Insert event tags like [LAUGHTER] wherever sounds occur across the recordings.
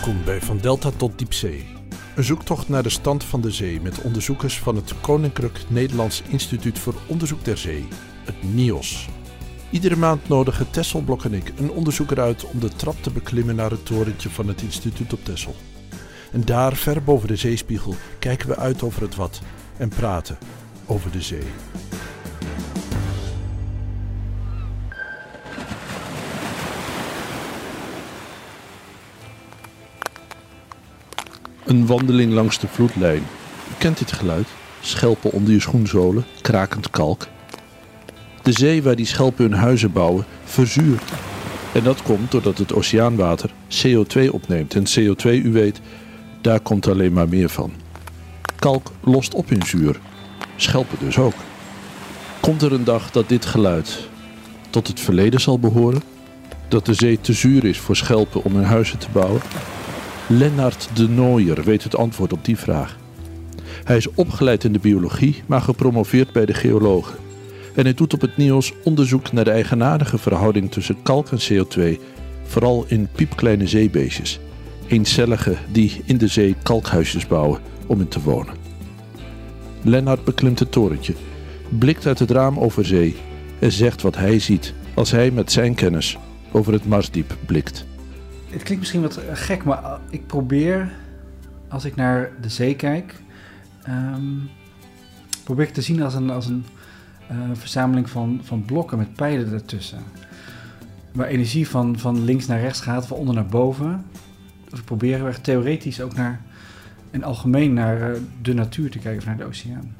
Welkom bij Van Delta tot Diepzee. Een zoektocht naar de stand van de zee met onderzoekers van het Koninklijk Nederlands Instituut voor Onderzoek der Zee, het NIOS. Iedere maand nodigen Tessel Blok en ik een onderzoeker uit om de trap te beklimmen naar het torentje van het instituut op Tessel. En daar, ver boven de zeespiegel, kijken we uit over het wat en praten over de zee. Een wandeling langs de vloedlijn. U kent dit geluid. Schelpen onder je schoenzolen, krakend kalk. De zee waar die schelpen hun huizen bouwen, verzuurt. En dat komt doordat het oceaanwater CO2 opneemt. En CO2, u weet, daar komt alleen maar meer van. Kalk lost op in zuur. Schelpen dus ook. Komt er een dag dat dit geluid tot het verleden zal behoren? Dat de zee te zuur is voor schelpen om hun huizen te bouwen? Lennart de Nooier weet het antwoord op die vraag. Hij is opgeleid in de biologie, maar gepromoveerd bij de geologen. En hij doet op het NIOS onderzoek naar de eigenaardige verhouding tussen kalk en CO2, vooral in piepkleine zeebeestjes. Eencellige die in de zee kalkhuisjes bouwen om in te wonen. Lennart beklimt het torentje, blikt uit het raam over zee en zegt wat hij ziet als hij met zijn kennis over het Marsdiep blikt. Het klinkt misschien wat gek, maar ik probeer, als ik naar de zee kijk, ehm, probeer ik te zien als een, als een eh, verzameling van, van blokken met pijlen ertussen. Waar energie van, van links naar rechts gaat, van onder naar boven. Dus ik probeer theoretisch ook naar, en algemeen naar eh, de natuur te kijken, of naar de oceaan.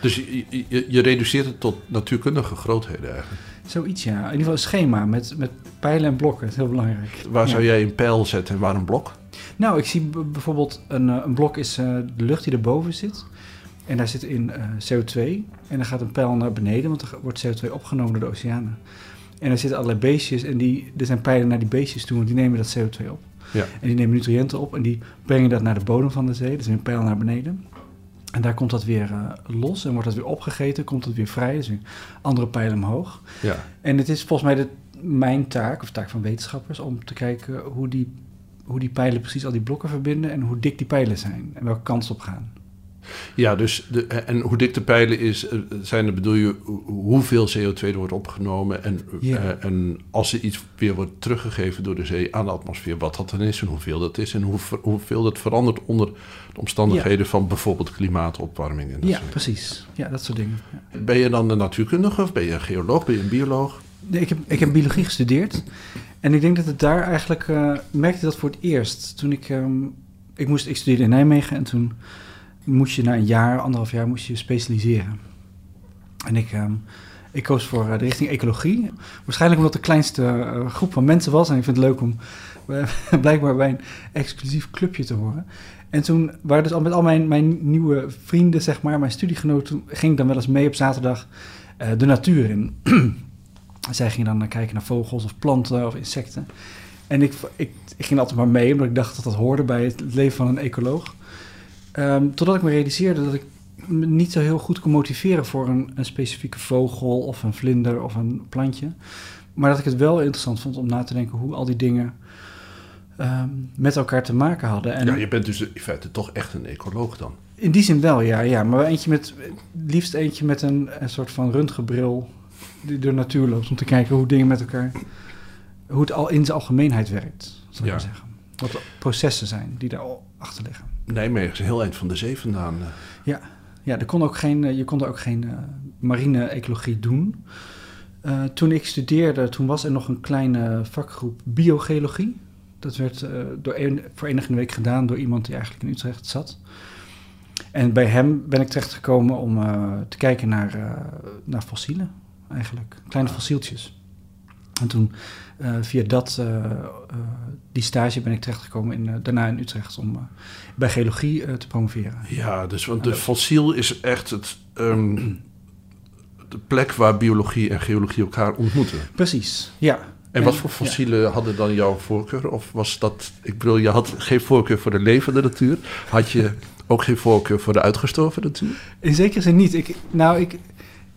Dus je, je, je reduceert het tot natuurkundige grootheden eigenlijk? Zoiets, ja. In ieder geval een schema met, met pijlen en blokken. Dat is heel belangrijk. Waar zou jij een pijl zetten en waar een blok? Nou, ik zie bijvoorbeeld een, eh, een blok is eh, de lucht die erboven zit. En daar zit in eh, CO2. En dan gaat een pijl naar beneden, want er wordt CO2 opgenomen door de oceanen. En er zitten allerlei beestjes en die, er zijn pijlen naar die beestjes toe, want die nemen dat CO2 op. Ja. En die nemen nutriënten op en die brengen dat naar de bodem van de zee. Dus een pijl naar beneden. En daar komt dat weer eh, los en wordt dat weer opgegeten, komt het weer vrij. Dus weer andere pijlen omhoog. Ja. En het is volgens mij de, mijn taak, of taak van wetenschappers, om te kijken hoe die, hoe die pijlen precies al die blokken verbinden en hoe dik die pijlen zijn en welke kant ze op gaan. Ja, dus de, en hoe dik de pijlen is, eh, zijn er bedoel je hoe- hoeveel CO2 er wordt opgenomen en, eh, en als er iets weer wordt teruggegeven door de zee aan de atmosfeer, wat dat dan is en hoeveel dat is en hoe, hoeveel dat verandert onder de omstandigheden van bijvoorbeeld klimaatopwarming. En dat Ja, soort precies. Ja, dat soort dingen. Ben je dan een natuurkundige of ben je een geoloog, ben je een bioloog? Nee, ik, heb, ik heb biologie gestudeerd en ik denk dat het daar eigenlijk, eh merkte dat voor het eerst. Toen ik, ehm, ik moest, ik studeerde in Nijmegen en toen moest je na een jaar, anderhalf jaar, moest je specialiseren. En ik, ehm, ik koos voor eh, de richting ecologie. Waarschijnlijk omdat de kleinste eh, groep van mensen was. En ik vind het leuk om eh, [LAUGHS] blijkbaar bij een exclusief clubje te horen. En toen waren dus al met al mijn, mijn nieuwe vrienden, zeg maar, mijn studiegenoten, ging ik dan wel eens mee op zaterdag de natuur in. [CLEARS THROAT] Zij gingen dan kijken naar vogels of planten of insecten. En ik, ik ging altijd maar mee, omdat ik dacht dat dat hoorde bij het leven van een ecoloog. Ehm, totdat ik me realiseerde dat ik me niet zo heel goed kon motiveren voor een, een specifieke vogel of een vlinder of een plantje. Maar dat ik het wel interessant vond om na te denken hoe al die dingen ehm, met elkaar te maken hadden. En ja, je bent dus in feite toch echt een ecoloog dan. in die zin wel, ja. ja. Maar eentje met, liefst eentje met een, een soort van röntgenbril die door de natuur loopt. Om te kijken hoe dingen met elkaar, hoe het al in zijn algemeenheid werkt, zal ik Ja. maar zeggen. Wat de processen zijn die daar achter liggen. Nijmegen is heel eind van de zee vandaan. eh. Ja, er kon ook geen, eh, je kon er ook geen eh, marine ecologie doen. Toen ik studeerde, toen was er nog een kleine vakgroep biogeologie. Dat werd door een, voor enige week gedaan door iemand die eigenlijk in Utrecht zat. En bij hem ben ik terechtgekomen om te kijken naar, naar fossielen, eigenlijk. Kleine fossieltjes. En toen eh, via dat, eh, eh, die stage ben ik terechtgekomen in, daarna in Utrecht om bij geologie te promoveren. Ja, dus want de fossiel is echt het, ehm, de plek waar biologie en geologie elkaar ontmoeten. Precies, ja. En wat voor fossielen hadden dan jouw voorkeur? Of was dat, ik bedoel, je had geen voorkeur voor de levende natuur. Had je ook geen voorkeur voor de uitgestorven natuur? In zekere zin niet. Ik, nou, ik,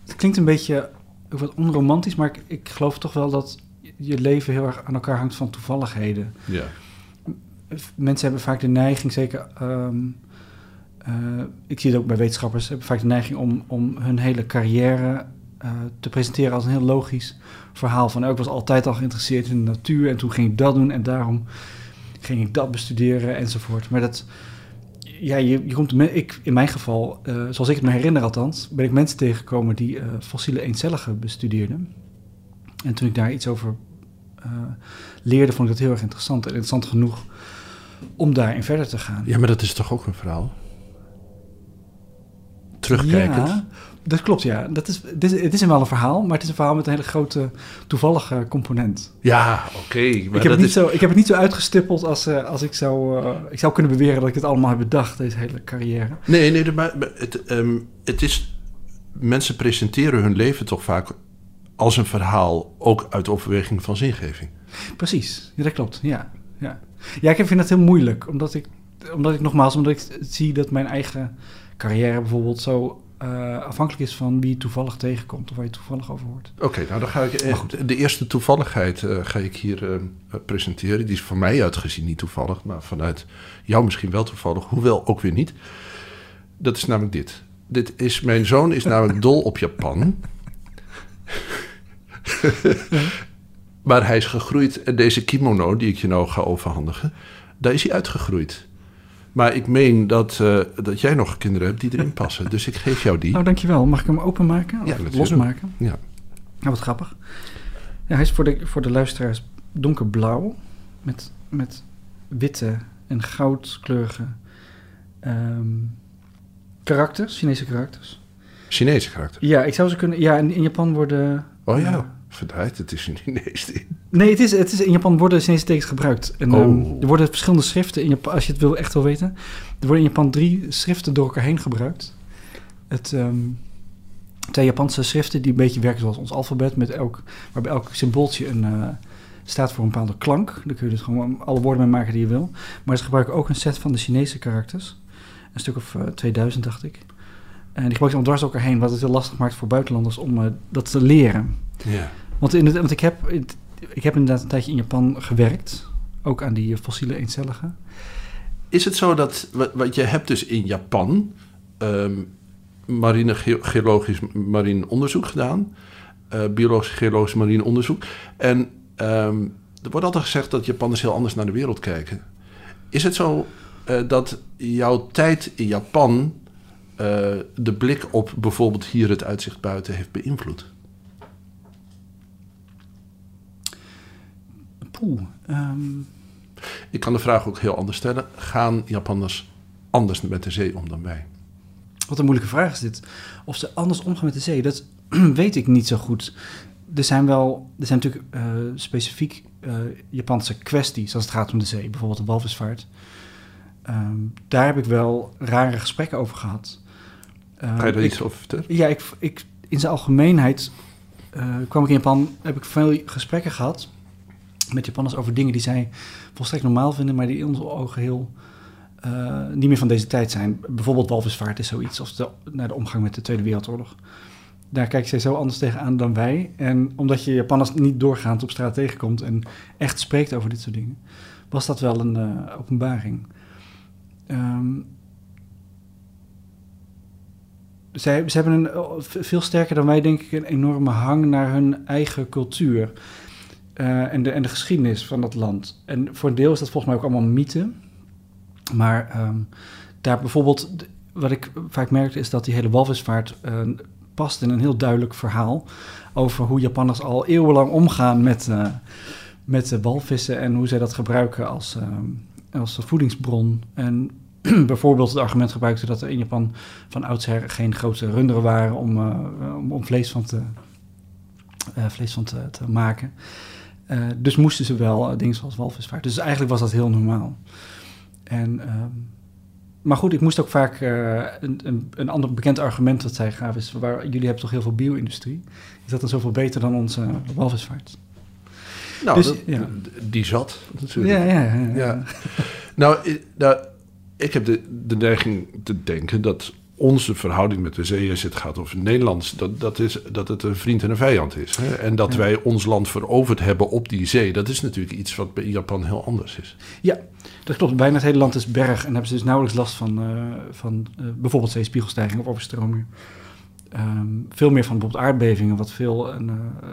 het klinkt een beetje ook wat onromantisch, maar ik, ik geloof toch wel dat je leven heel erg aan elkaar hangt van toevalligheden. Ja. mensen hebben vaak de neiging, zeker... ehm, eh, ik zie het ook bij wetenschappers, hebben vaak de neiging om, om hun hele carrière eh, te presenteren als een heel logisch verhaal. Van, oh, ik was altijd al geïnteresseerd in de natuur en toen ging ik dat doen en daarom ging ik dat bestuderen enzovoort. Maar dat, ja, je, je komt, ik, in mijn geval, eh, zoals ik het me herinner althans, ben ik mensen tegengekomen die eh, fossiele eencelligen bestudeerden. En toen ik daar iets over eh, leerde, vond ik dat heel erg interessant. En interessant genoeg om daarin verder te gaan. Ja, maar dat is toch ook een verhaal? Terugkijkend. Ja, dat klopt, ja. Dat is, dit, is- het is wel een verhaal, maar het is een verhaal met een hele grote toevallige component. Ja, oké. Ik heb, dat het niet is... zo, ik heb het niet zo uitgestippeld als, eh, als ik zou... eh, ik zou kunnen beweren dat ik het allemaal heb bedacht, deze hele carrière. Nee, nee, maar maar het, ehm, het is... Mensen presenteren hun leven toch vaak als een verhaal... ook uit overweging van zingeving. Precies, ja, dat klopt, ja. Ja, ja ik vind dat heel moeilijk, omdat ik, omdat ik nogmaals... omdat ik zie dat mijn eigen carrière bijvoorbeeld zo eh, afhankelijk is van wie je toevallig tegenkomt... of waar je toevallig over hoort. Oké, nou dan ga ik... goed. de eerste toevalligheid eh, ga ik hier eh, presenteren. Die is van mij uitgezien niet toevallig... maar vanuit jou misschien wel toevallig. Hoewel ook weer niet. Dat is namelijk dit. dit is, mijn zoon is namelijk dol op Japan. [LAUGHS] maar hij is gegroeid. En deze kimono die ik je nou ga overhandigen... daar is hij uitgegroeid. Maar ik meen dat, eh, dat jij nog kinderen hebt die erin [LAUGHS] passen. Dus ik geef jou die. Nou, dankjewel. Mag ik hem openmaken? Ja, losmaken? Ja. Ja, wat grappig. Ja, hij is voor de, voor de luisteraars donkerblauw. Met, met witte en goudkleurige ehm, karakters, Chinese karakters. Chinese karakter. Ja, ik zou ze kunnen... Ja, in, in Japan worden... Oh Ja. Verdraaid, het is een Chinees. Nee, het is, het is, in Japan worden Chinese tekens gebruikt. En, Oh. ehm, er worden verschillende schriften in Japan, als je het wil, echt wil weten. Er worden in Japan drie schriften door elkaar heen gebruikt. Het, ehm twee Japanse schriften die een beetje werken zoals ons alfabet, met elk, waarbij elk symbooltje een, eh, staat voor een bepaalde klank. Daar kun je dus gewoon alle woorden mee maken die je wil. Maar ze gebruiken ook een set van de Chinese karakters. Een stuk of eh, 2000, dacht ik. En die gebruiken ze dwars door elkaar heen, wat het heel lastig maakt voor buitenlanders om eh, dat te leren. Ja. Want, in het, want ik, heb, ik heb inderdaad een tijdje in Japan gewerkt. Ook aan die fossiele eencelligen. Is het zo dat, wat, je hebt dus in Japan, ehm marine ge- geologisch marine onderzoek gedaan, eh, biologisch geologisch marine onderzoek. En ehm, er wordt altijd gezegd dat Japanners heel anders naar de wereld kijken. Is het zo eh, dat jouw tijd in Japan eh, de blik op bijvoorbeeld hier het uitzicht buiten heeft beïnvloed? Poeh. ehm, Ik kan de vraag ook heel anders stellen. Gaan Japanners anders met de zee om dan wij? wat een moeilijke vraag is dit. Of ze anders omgaan met de zee, dat [CLEARS THROAT] weet ik niet zo goed. Er zijn wel, er zijn natuurlijk eh, specifiek eh, Japanse kwesties als het gaat om de zee. Bijvoorbeeld de walvisvaart. Ehm, daar heb ik wel rare gesprekken over gehad. Ehm, Ga je daar ik- iets over vertellen? Ja, ik, ik, in zijn algemeenheid eh, kwam ik in Japan, heb ik veel gesprekken gehad met Japanners over dingen die zij volstrekt normaal vinden, maar die in onze ogen heel eh, niet meer van deze tijd zijn. Bijvoorbeeld walvisvaart is zoiets, of naar de omgang met de Tweede Wereldoorlog. Daar kijken zij zo anders tegenaan dan wij. En omdat je Japanners niet doorgaand op straat tegenkomt en echt spreekt over dit soort dingen, was dat wel een eh, openbaring. Ehm, zij, ze hebben een, eh, veel sterker dan wij, denk ik, een enorme hang naar hun eigen cultuur. Eh, en, de, en de geschiedenis van dat land. En voor een deel is dat volgens mij ook allemaal mythe. Maar ehm, daar bijvoorbeeld, wat ik vaak merkte, is dat die hele walvisvaart eh, past in een heel duidelijk verhaal over hoe Japanners al eeuwenlang omgaan met, eh, met de walvissen en hoe zij dat gebruiken als, ehm, als voedingsbron. En [CLEARS THROAT] bijvoorbeeld het argument gebruikten dat er in Japan van oudsher geen grote runderen waren om, om, vlees van te, vlees van te maken. Eh, dus moesten ze wel eh, dingen zoals walvisvaart. Dus eigenlijk was dat heel normaal. En, ehm, maar goed, ik moest ook vaak eh, een, een, een ander bekend argument dat zij gaven is, waar, jullie hebben toch heel veel bio-industrie. Is dat dan zoveel beter dan onze walvisvaart? Nou, Dus, dat- ja. die zat natuurlijk. Ja, ja, ja. Nou, nou, ik heb de, de neiging te denken dat onze verhouding met de zee, als het gaat over Nederlands, dat, dat, is, dat het een vriend en een vijand is. Hè? En dat Ja. wij ons land veroverd hebben op die zee, dat is natuurlijk iets wat bij Japan heel anders is. Ja, dat klopt. Bijna het hele land is berg en hebben ze dus nauwelijks last van, eh, van eh, bijvoorbeeld zeespiegelstijging of overstromingen. Ehm, veel meer van bijvoorbeeld aardbevingen, wat veel, een, eh,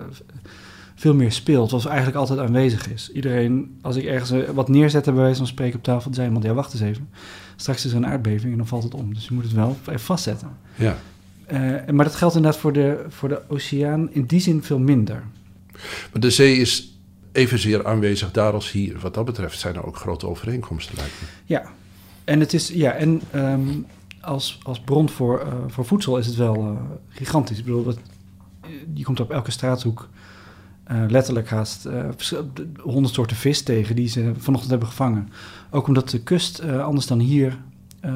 veel meer speelt, wat eigenlijk altijd aanwezig is. Iedereen, als ik ergens eh, wat neerzette bij wijze van spreken op tafel, dan zei iemand, ja wacht eens even, straks is er een aardbeving en dan valt het om. Dus je moet het wel even vastzetten. Ja. Eh, maar dat geldt inderdaad voor de, voor de oceaan in die zin veel minder. Maar de zee is evenzeer aanwezig daar als hier. Wat dat betreft zijn er ook grote overeenkomsten, lijkt me. Ja, en, het is, ja, en ehm, als, als bron voor, eh, voor voedsel is het wel gigantisch. Ik bedoel, dat, je komt op elke straathoek eh, letterlijk haast eh, honderd soorten vis tegen die ze vanochtend hebben gevangen. Ook omdat de kust, eh, anders dan hier,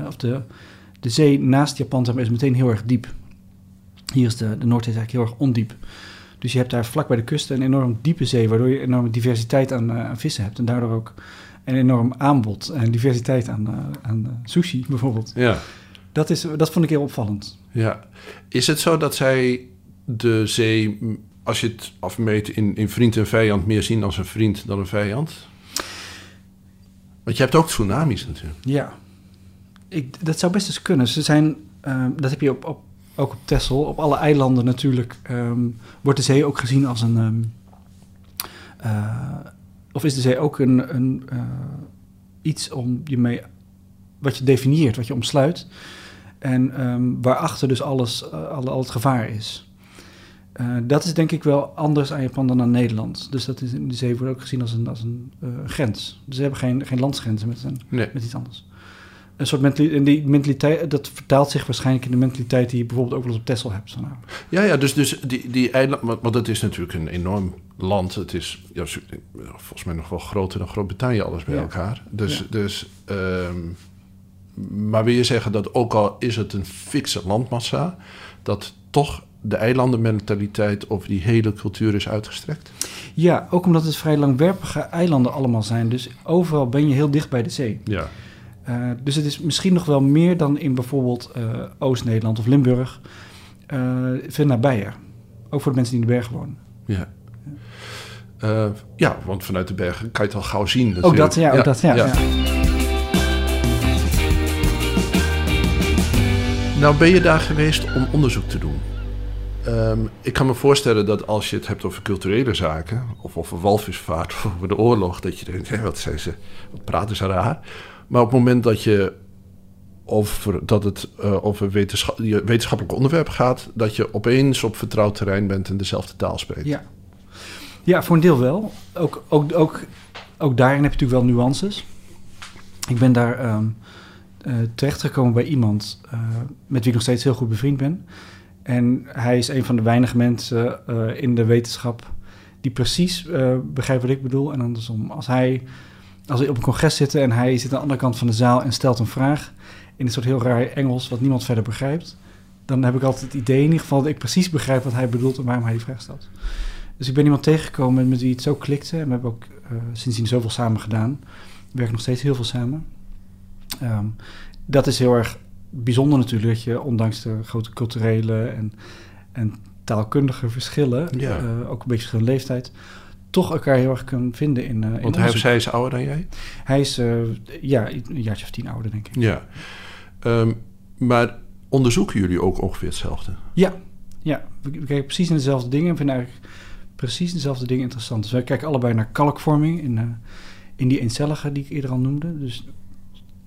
of de, de zee naast Japan zeg maar, is meteen heel erg diep. Hier is de, de Noordzee eigenlijk heel erg ondiep. Dus je hebt daar vlak bij de kust een enorm diepe zee, waardoor je enorme diversiteit aan, aan vissen hebt. En daardoor ook een enorm aanbod en diversiteit aan, aan sushi bijvoorbeeld. Ja. Dat, is, dat vond ik heel opvallend. ja. Is het zo dat zij de zee, als je het afmeet in, in vriend en vijand, meer zien als een vriend dan een vijand? Want je hebt ook tsunamis natuurlijk. Ja, ik, dat zou best eens kunnen. Ze zijn, ehm, dat heb je op, op, ook op Texel, op alle eilanden natuurlijk, ehm, wordt de zee ook gezien als een... ehm, eh, of is de zee ook een, een, eh, iets om je mee, wat je definieert, wat je omsluit. En ehm, waarachter dus alles, al, al het gevaar is. Eh, dat is denk ik wel anders aan Japan dan aan Nederland. Dus dat is, de zee wordt ook gezien als een, als een eh, grens. Dus ze hebben geen, geen landsgrenzen met, een, Nee. met iets anders. Een soort mentaliteit, en die mentaliteit, dat vertaalt zich waarschijnlijk in de mentaliteit die je bijvoorbeeld ook wel eens op Texel hebt. Zo nou. Ja, ja, dus, dus die, die eiland, want, het is natuurlijk een enorm land. Het is ja, volgens mij nog wel groter dan Groot-Brittannië, alles bij Ja. elkaar. Dus, Ja. dus ehm, maar wil je zeggen dat ook al is het een fikse landmassa, dat toch de eilandenmentaliteit over die hele cultuur is uitgestrekt? Ja, ook omdat het vrij langwerpige eilanden allemaal zijn. Dus overal ben je heel dicht bij de zee. Ja. Eh, dus het is misschien nog wel meer dan in bijvoorbeeld eh, Oost-Nederland of Limburg. eh, veel nabijer. Ook voor de mensen die in de bergen wonen. Ja. Ja, want vanuit de bergen kan je het al gauw zien. Ook dat, ja, ook dat, ja. ja. Nou ben je daar geweest om onderzoek te doen. Ehm, ik kan me voorstellen dat als je het hebt over culturele zaken... of over walvisvaart [LAUGHS] of over de oorlog... dat je denkt, hé, wat zijn ze, wat praten ze raar. Maar op het moment dat je over, dat het eh, over wetenschappelijk onderwerp gaat... dat je opeens op vertrouwd terrein bent en dezelfde taal spreekt. Ja. ja, voor een deel wel. Ook, ook, ook, ook daarin heb je natuurlijk wel nuances. Ik ben daar ehm eh, terechtgekomen bij iemand eh, met wie ik nog steeds heel goed bevriend ben. En hij is een van de weinige mensen eh, in de wetenschap die precies eh, begrijpt wat ik bedoel. En andersom, als hij als we op een congres zitten en hij zit aan de andere kant van de zaal en stelt een vraag in een soort heel raar Engels wat niemand verder begrijpt, dan heb ik altijd het idee in ieder geval dat ik precies begrijp wat hij bedoelt en waarom hij die vraag stelt. Dus ik ben iemand tegengekomen met wie het zo klikte en we hebben ook eh, sindsdien zoveel samen gedaan. We werken nog steeds heel veel samen. Ehm, dat is heel erg bijzonder natuurlijk, dat je ondanks de grote culturele en, en taalkundige verschillen, Ja. eh, ook een beetje verschillende leeftijd, toch elkaar heel erg kan vinden in, eh in Want hij of zij is ouder dan jij? Hij is eh, ja, een jaartje of tien ouder, denk ik. Ja. Ehm, maar onderzoeken jullie ook ongeveer hetzelfde? Ja, ja. We, kijken precies naar dezelfde dingen en vinden eigenlijk precies dezelfde dingen interessant. Dus wij kijken allebei naar kalkvorming in, in die eencellige die ik eerder al noemde. Dus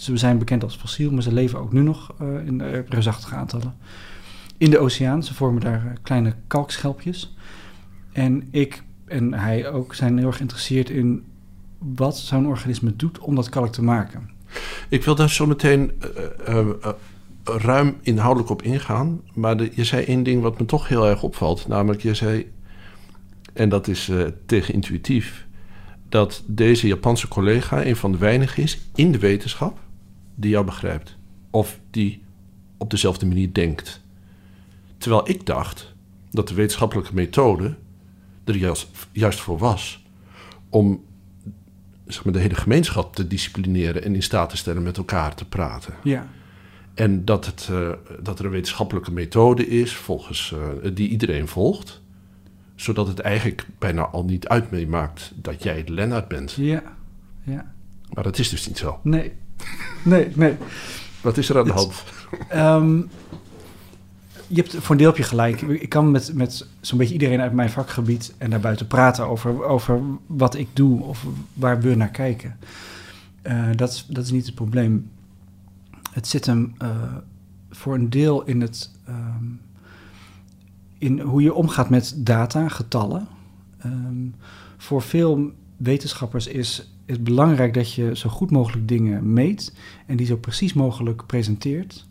ze zijn bekend als fossiel, maar ze leven ook nu nog eh, in uh, reusachtige aantallen. In de oceaan, ze vormen daar eh, kleine kalkschelpjes. En ik en hij ook zijn heel erg geïnteresseerd in wat zo'n organisme doet om dat kalk te maken. Ik wil daar zo meteen ruim inhoudelijk op ingaan. Maar je zei één ding wat me toch heel erg opvalt. Namelijk, je zei, en dat is uh, tegen intuïtief, dat deze Japanse collega een van de weinigen is in de wetenschap die jou begrijpt. Of die op dezelfde manier denkt. Terwijl ik dacht dat de wetenschappelijke methode er juist, juist voor was om zeg maar, de hele gemeenschap te disciplineren en in staat te stellen met elkaar te praten. Ja. En dat, het, eh, dat er een wetenschappelijke methode is volgens, eh, die iedereen volgt. Zodat het eigenlijk bijna al niet uit meemaakt dat jij Lennart bent. Ja, ja. Maar dat is dus niet zo. Nee, nee, nee. Wat is er aan de hand? Ehm, je hebt voor een deel heb je gelijk. Ik kan met, met zo'n beetje iedereen uit mijn vakgebied en daarbuiten praten over, over wat ik doe of waar we naar kijken. Eh, dat, is, dat is niet het probleem. Het zit hem eh, voor een deel in, het, ehm, in hoe je omgaat met data, getallen. Ehm, voor veel wetenschappers is het belangrijk dat je zo goed mogelijk dingen meet en die zo precies mogelijk presenteert.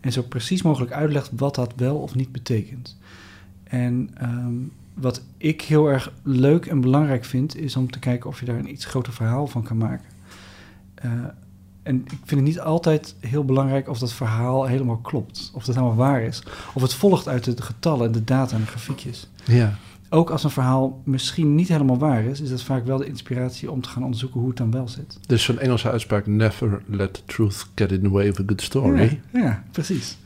En zo precies mogelijk uitlegt wat dat wel of niet betekent. En ehm, wat ik heel erg leuk en belangrijk vind, is om te kijken of je daar een iets groter verhaal van kan maken. Eh, en ik vind het niet altijd heel belangrijk of dat verhaal helemaal klopt. Of dat helemaal waar is. Of het volgt uit de getallen, de data en de grafiekjes. Ja. Ook als een verhaal misschien niet helemaal waar is, is dat vaak wel de inspiratie om te gaan onderzoeken hoe het dan wel zit. Dus zo'n Engelse uitspraak: Never let the truth get in the way of a good story. Ja, ja, precies.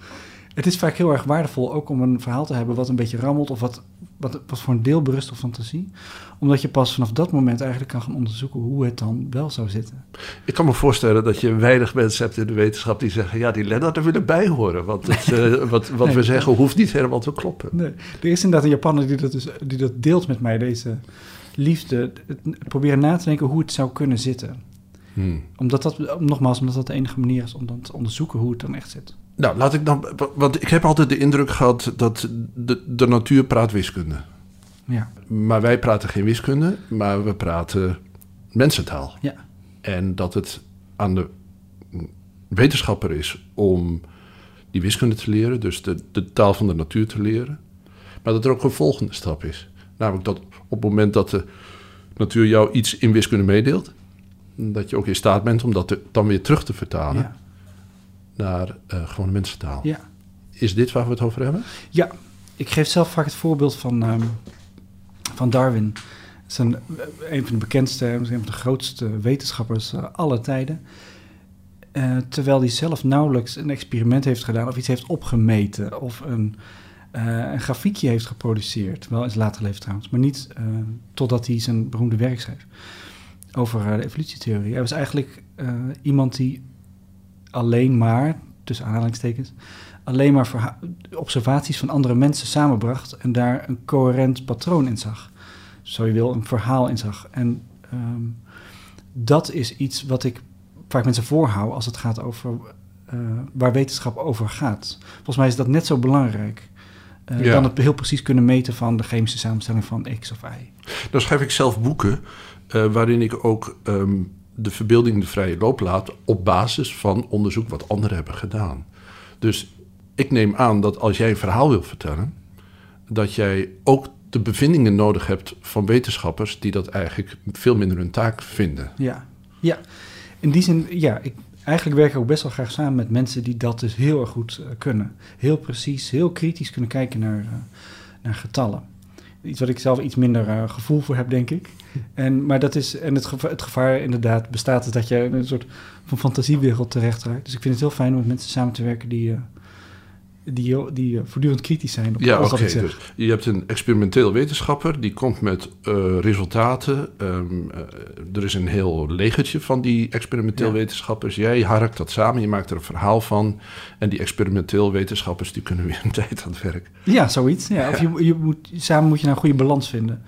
Het is vaak heel erg waardevol ook om een verhaal te hebben wat een beetje rammelt of wat, wat, wat voor een deel berust op fantasie. Omdat je pas vanaf dat moment eigenlijk kan gaan onderzoeken hoe het dan wel zou zitten. Ik kan me voorstellen dat je weinig mensen hebt in de wetenschap die zeggen: ja, die Lennart er willen bij horen. Want het, eh, [LAUGHS] wat, wat Nee. we zeggen hoeft niet helemaal te kloppen. Nee, er is inderdaad een Japaner die dat, dus, die dat deelt met mij, deze liefde. Het, het proberen na te denken hoe het zou kunnen zitten. Hmm. Omdat dat, nogmaals, omdat dat de enige manier is om dan te onderzoeken hoe het dan echt zit. Nou, laat ik dan. Want ik heb altijd de indruk gehad dat de, de natuur praat wiskunde. Ja, Maar wij praten geen wiskunde, maar we praten mensentaal. ja, En dat het aan de wetenschapper is om die wiskunde te leren, dus de, de taal van de natuur te leren. Maar dat er ook een volgende stap is. Namelijk dat op het moment dat de natuur jou iets in wiskunde meedeelt, dat je ook in staat bent om dat te- dan weer terug te vertalen ja, naar eh gewoon mensentaal. ja. Is dit waar we het over hebben? Ja, ik geef zelf vaak het voorbeeld van, ehm, van Darwin. Dat is een, een van de bekendste, een van de grootste wetenschappers uh, aller tijden. Uh, terwijl hij zelf nauwelijks een experiment heeft gedaan of iets heeft opgemeten of een, uh, een grafiekje heeft geproduceerd. Wel in zijn later leven trouwens, maar niet uh, totdat hij zijn beroemde werk schreef over de evolutietheorie. Hij was eigenlijk iemand die alleen maar, tussen aanhalingstekens, alleen maar observaties van andere mensen samenbracht en daar een coherent patroon in zag. Zo je wil, een verhaal in zag. En um, dat is iets wat ik vaak mensen voorhoud als het gaat over uh, waar wetenschap over gaat. Volgens mij is dat net zo belangrijk. Uh, ja. Dan het heel precies kunnen meten van de chemische samenstelling van X of Y. Dan schrijf ik zelf boeken uh, waarin ik ook um, de verbeelding de vrije loop laat op basis van onderzoek wat anderen hebben gedaan. Dus ik neem aan dat als jij een verhaal wil vertellen, dat jij ook de bevindingen nodig hebt van wetenschappers die dat eigenlijk veel minder hun taak vinden. Ja, ja. in die zin, ja, ik, eigenlijk werk ik ook best wel graag samen met mensen die dat dus heel erg goed uh, kunnen. Heel precies, heel kritisch kunnen kijken naar, uh, naar getallen. Iets wat ik zelf iets minder uh, gevoel voor heb, denk ik. En, maar dat is, en het gevaar, het gevaar inderdaad bestaat is dat je in een soort van fantasiewereld terecht raakt. Dus ik vind het heel fijn om met mensen samen te werken die, uh, die, die uh, voortdurend kritisch zijn. Op ja, alles oké. wat ik zeg. Dus je hebt een experimenteel wetenschapper die komt met uh, resultaten. Um, er is een heel legertje van die experimenteel ja. wetenschappers. Jij harkt dat samen, je maakt er een verhaal van. En die experimenteel wetenschappers die kunnen weer een [LAUGHS] tijd aan het werk. Ja, zoiets. Ja, of [LAUGHS] je, je moet, samen moet je nou een goede balans vinden.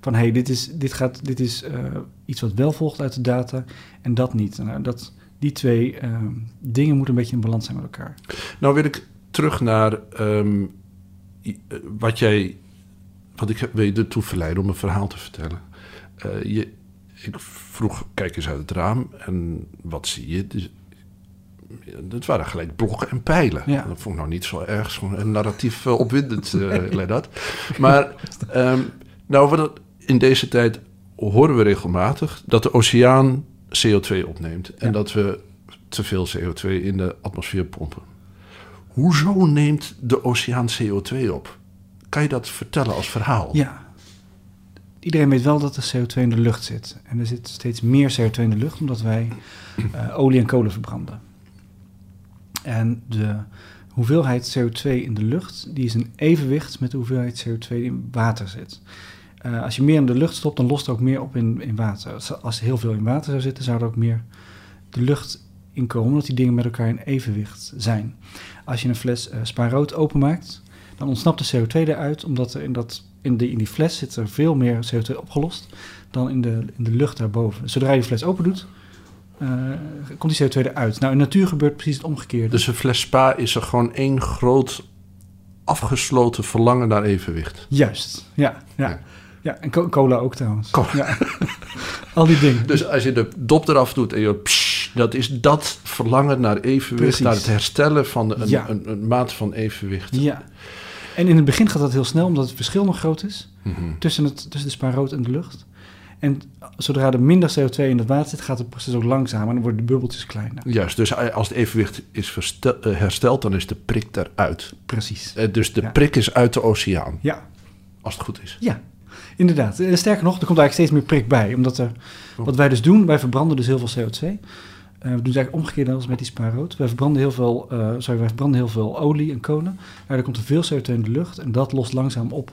Van hé, hey, dit is, dit gaat, dit is uh, iets wat wel volgt uit de data en dat niet. Nou, dat, die twee uh, dingen moeten een beetje in balans zijn met elkaar. Nou wil ik terug naar um, wat jij, wat ik wil je ertoe verleiden om een verhaal te vertellen. Uh, je, ik vroeg, kijk eens uit het raam en wat zie je? Dus, het waren gelijk blokken en pijlen. Ja. Dat vond ik nou niet zo erg zo'n narratief opwindend, [LAUGHS] uh, Lennart. Maar um, nou, wat in deze tijd horen we regelmatig dat de oceaan CO2 opneemt. En ja. dat we te veel CO2 in de atmosfeer pompen. Hoezo neemt de oceaan CO2 op? Kan je dat vertellen als verhaal? Ja. Iedereen weet wel dat er CO2 in de lucht zit. En er zit steeds meer CO2 in de lucht omdat wij uh, olie en kolen verbranden. En de hoeveelheid CO2 in de lucht, die is in evenwicht met de hoeveelheid CO2 die in water zit. Eh, als je meer in de lucht stopt, dan lost er ook meer op in, in water. Als- Als er heel veel in water zou zitten, zou er ook meer de lucht in komen, omdat die dingen met elkaar in evenwicht zijn. Als je een fles eh Spa rood openmaakt, dan ontsnapt de CO2 eruit, omdat er in, dat, in, die, in die fles zit er veel meer CO2 opgelost dan in de, in de lucht daarboven. Zodra je de fles open doet, eh, komt die CO2 eruit. Nou, in de natuur gebeurt precies het omgekeerde. Dus een fles spa is er gewoon één groot afgesloten verlangen naar evenwicht. Juist, ja. ja. Ja. Ja. en co- cola ook trouwens. Cola. Ja. [LAUGHS] Al die dingen. Dus als je de dop eraf doet en je psh, dat is dat verlangen naar evenwicht, Precies. naar het herstellen van een, Ja. een, een maat van evenwicht. Ja. En in het begin gaat dat heel snel, omdat het verschil nog groot is Mhm. tussen, het, tussen de spaarrood en de lucht. En zodra er minder CO2 in het water zit, gaat het proces ook langzamer en dan worden de bubbeltjes kleiner. Juist, dus als het evenwicht is eh, hersteld, dan is de prik eruit. Precies. Eh, Dus de Ja. prik is uit de oceaan, Ja, als het goed is. ja. Inderdaad. En sterker nog, er komt eigenlijk steeds meer prik bij. Omdat er, wat wij dus doen, wij verbranden dus heel veel CO2. Eh, we doen het eigenlijk omgekeerd als met die spaarrood. Wij verbranden heel veel, eh, sorry, wij verbranden heel veel olie en kolen. Maar er komt er veel CO2 in de lucht en dat lost langzaam op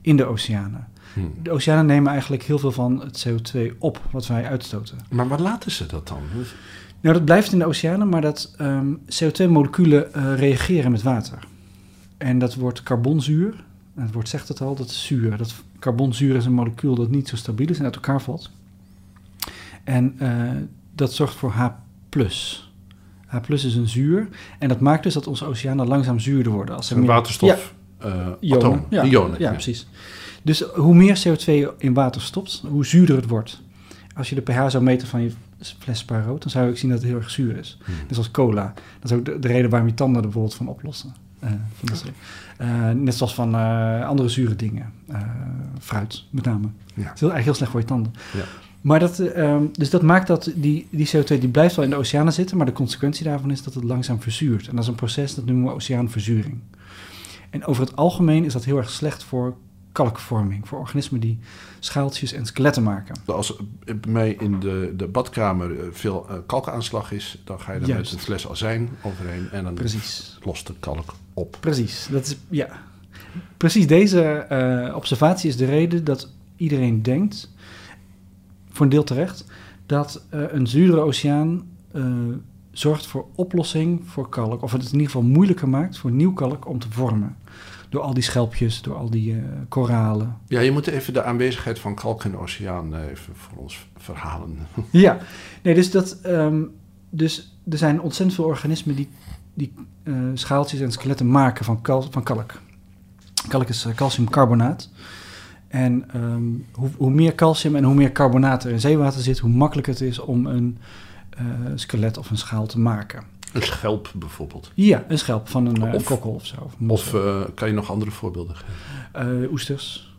in de oceanen. Hm. De oceanen nemen eigenlijk heel veel van het CO2 op wat wij uitstoten. Maar waar laten ze dat dan? Nou, dat blijft in de oceanen, maar dat ehm, CO2-moleculen eh, reageren met water. En dat wordt carbonzuur. En het woord zegt het al, dat is zuur. Dat carbonzuur is een molecuul dat niet zo stabiel is en uit elkaar valt. En eh, dat zorgt voor H+. H+, is een zuur. En dat maakt dus dat onze oceanen langzaam zuurder worden. Als er Een meer- waterstof, eh Ionen. atoom, Ja, ionen. ja, precies. Dus hoe meer CO2 in water stopt, hoe zuurder het wordt. Als je de pH zou meten van je fles Spa rood, dan zou je ook zien dat het heel erg zuur is. Hmm. Net zoals cola. Dat is ook de, de reden waarom je tanden er bijvoorbeeld van oplossen. Eh, van dat soort- Eh, net zoals van eh, andere zure dingen. Fruit, met name. Ja. Het is heel, eigenlijk heel slecht voor je tanden. Ja. Maar dat, eh, ehm, dus dat maakt dat die, die CO2 die blijft wel in de oceanen zitten, maar de consequentie daarvan is dat het langzaam verzuurt. En dat is een proces dat noemen we oceaanverzuring. En over het algemeen is dat heel erg slecht voor kalkvorming, voor organismen die schaaltjes en skeletten maken. Als bij mij in de, de badkamer eh, veel eh, kalkaanslag is, dan ga je er Juist. met een fles azijn overheen en dan Precies. lost de kalk op. Precies, dat is, ja. Precies deze eh, observatie is de reden dat iedereen denkt, voor een deel terecht, dat een zuurdere oceaan zorgt voor oplossing voor kalk. Of het in ieder geval moeilijker maakt voor nieuw kalk om te vormen. Door al die schelpjes, door al die eh, koralen. Ja, je moet even de aanwezigheid van kalk in de oceaan eh, even voor ons verhalen. [LAUGHS] Ja, nee, dus, dat, ehm, dus er zijn ontzettend veel organismen die, die eh, schaaltjes en skeletten maken van, kal van kalk. Kalk is calciumcarbonaat. En ehm, hoe, hoe meer calcium en hoe meer carbonaat er in zeewater zit, hoe makkelijker het is om een skelet of een schaal te maken. Een schelp bijvoorbeeld. Ja, een schelp van een eh, Of- kokkel of zo. Of, eh, kan je nog andere voorbeelden geven? Eh, oesters.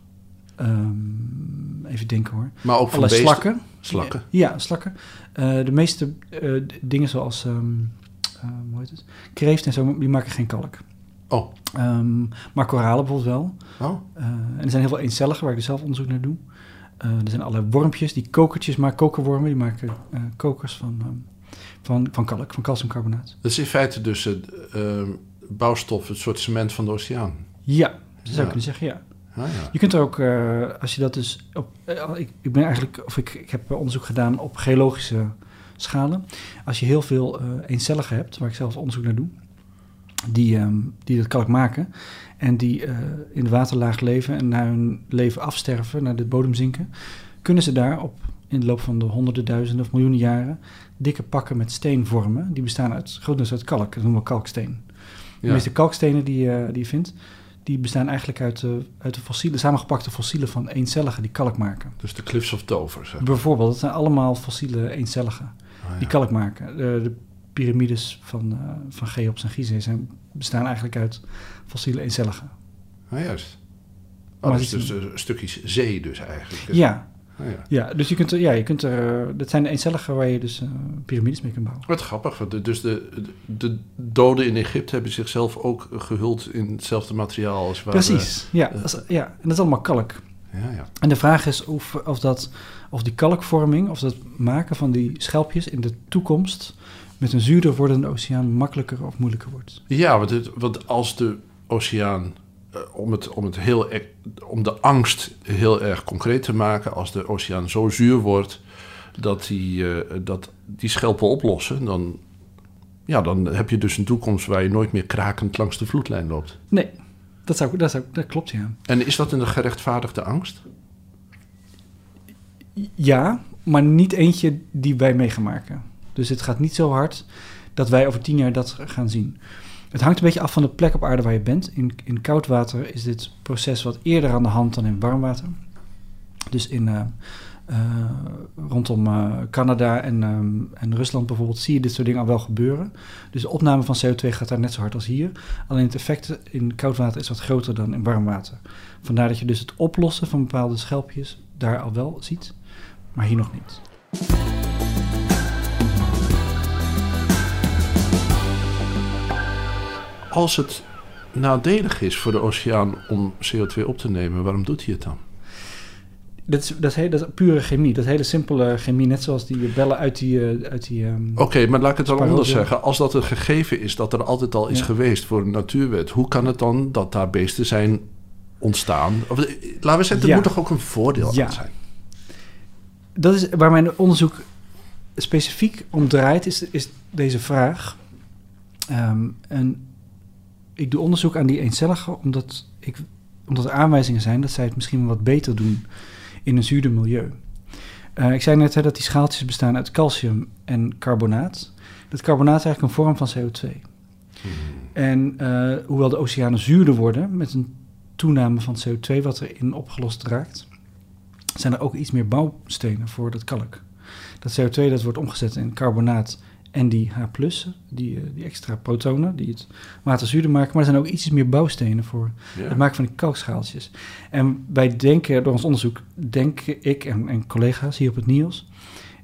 Ehm, even denken hoor. Maar ook van beesten. slakken. Slakken. Ja, slakken. De meeste dingen zoals, hoe heet het? Kreeft en zo, die maken geen kalk. Oh, Ehm, maar koralen bijvoorbeeld wel. oh. En er zijn heel veel eencelligen waar ik dus zelf onderzoek naar doe. Er zijn allerlei wormpjes die kokertjes maken, kokerwormen, die maken kokers van, van, van kalk, van calciumcarbonaat. Dat is in feite dus het eh, bouwstof, het soort cement van de oceaan. Ja, dat zou je kunnen zeggen, ja. Ah, ja. Je kunt er ook, eh, als je dat dus op, eh, ik, ik ben eigenlijk, of ik, ik heb onderzoek gedaan op geologische schalen. Als je heel veel eh eencelligen hebt, waar ik zelf onderzoek naar doe, die, ehm, die dat kalk maken en die in de waterlaag leven en na hun leven afsterven, naar de bodem zinken, kunnen ze daar op in de loop van de honderden, duizenden of miljoenen jaren dikke pakken met steen vormen. Die bestaan uit, grotendeels uit kalk, dat noemen we kalksteen. De Ja. meeste kalkstenen die, eh, die je vindt, die bestaan eigenlijk uit de, uit de fossielen, samengepakte fossielen van eencelligen die kalk maken. Dus de Cliffs of Dover, zeg. Bijvoorbeeld, dat zijn allemaal fossiele eencelligen Ah, ja. die kalk maken. De, de piramides van, eh, van Cheops en Gizeh zijn, bestaan eigenlijk uit fossiele eencelligen. Ah, juist. Oh, Maar dus is eh, stukjes zee dus eigenlijk. Ja, Ah, ja. ja, dus je kunt er, ja, je kunt er, eh, dat zijn de eencelligen waar je dus eh, piramides mee kunt bouwen. Wat grappig. want de- Dus de, de, de doden in Egypte hebben zichzelf ook gehuld in hetzelfde materiaal als waar... Precies, ja, eh, ja, en dat is allemaal kalk. ja, ja. En de vraag is of, of, dat, of die kalkvorming, of dat maken van die schelpjes in de toekomst met een zuurder wordende oceaan makkelijker of moeilijker wordt. Ja, want, het, want als de oceaan, om, het, om, het heel, e- om de angst heel erg concreet te maken, als de oceaan zo zuur wordt dat die, eh, dat die schelpen oplossen, dan, ja, dan heb je dus een toekomst waar je nooit meer krakend langs de vloedlijn loopt. Nee, dat, zou, dat, zou, dat klopt, ja. En is dat een gerechtvaardigde angst? Ja, maar niet eentje die wij mee gaan maken. Dus het gaat niet zo hard dat wij over tien jaar dat gaan zien. Het hangt een beetje af van de plek op aarde waar je bent. In, in koud water is dit proces wat eerder aan de hand dan in warm water. Dus in, eh, eh, rondom eh, Canada en, ehm, en Rusland bijvoorbeeld zie je dit soort dingen al wel gebeuren. Dus de opname van CO2 gaat daar net zo hard als hier. Alleen het effect in koud water is wat groter dan in warm water. Vandaar dat je dus het oplossen van bepaalde schelpjes daar al wel ziet, maar hier nog niet. Als het nadelig is voor de oceaan om CO2 op te nemen, waarom doet hij het dan? Dat is, dat, is, heel- dat is pure chemie. Dat is hele simpele chemie, net zoals die bellen uit die... eh, uit die ehm, Oké, maar laat ik het dan anders zeggen. Als dat een gegeven is dat er altijd al is Ja. geweest voor een natuurwet, hoe kan het dan dat daar beesten zijn ontstaan? Of, eh, laten we zeggen, er Ja. moet toch ook een voordeel Ja. aan zijn? Dat is waar mijn onderzoek specifiek om draait, is, is deze vraag. Ehm, en ik doe onderzoek aan die eencelligen omdat, ik, omdat er aanwijzingen zijn dat zij het misschien wat beter doen in een zuurder milieu. Eh, ik zei net hè, dat die schaaltjes bestaan uit calcium en carbonaat. Dat carbonaat is eigenlijk een vorm van CO2. En eh, hoewel de oceanen zuurder worden met een toename van CO2 wat erin opgelost raakt, zijn er ook iets meer bouwstenen voor dat kalk. Dat CO2 dat wordt omgezet in carbonaat en die H+, die, eh, die extra protonen die het water zuurder maken. Maar er zijn ook iets meer bouwstenen voor Ja. het maken van die kalkschaaltjes. En wij denken, door ons onderzoek, denken ik en, en collega's hier op het NIOS...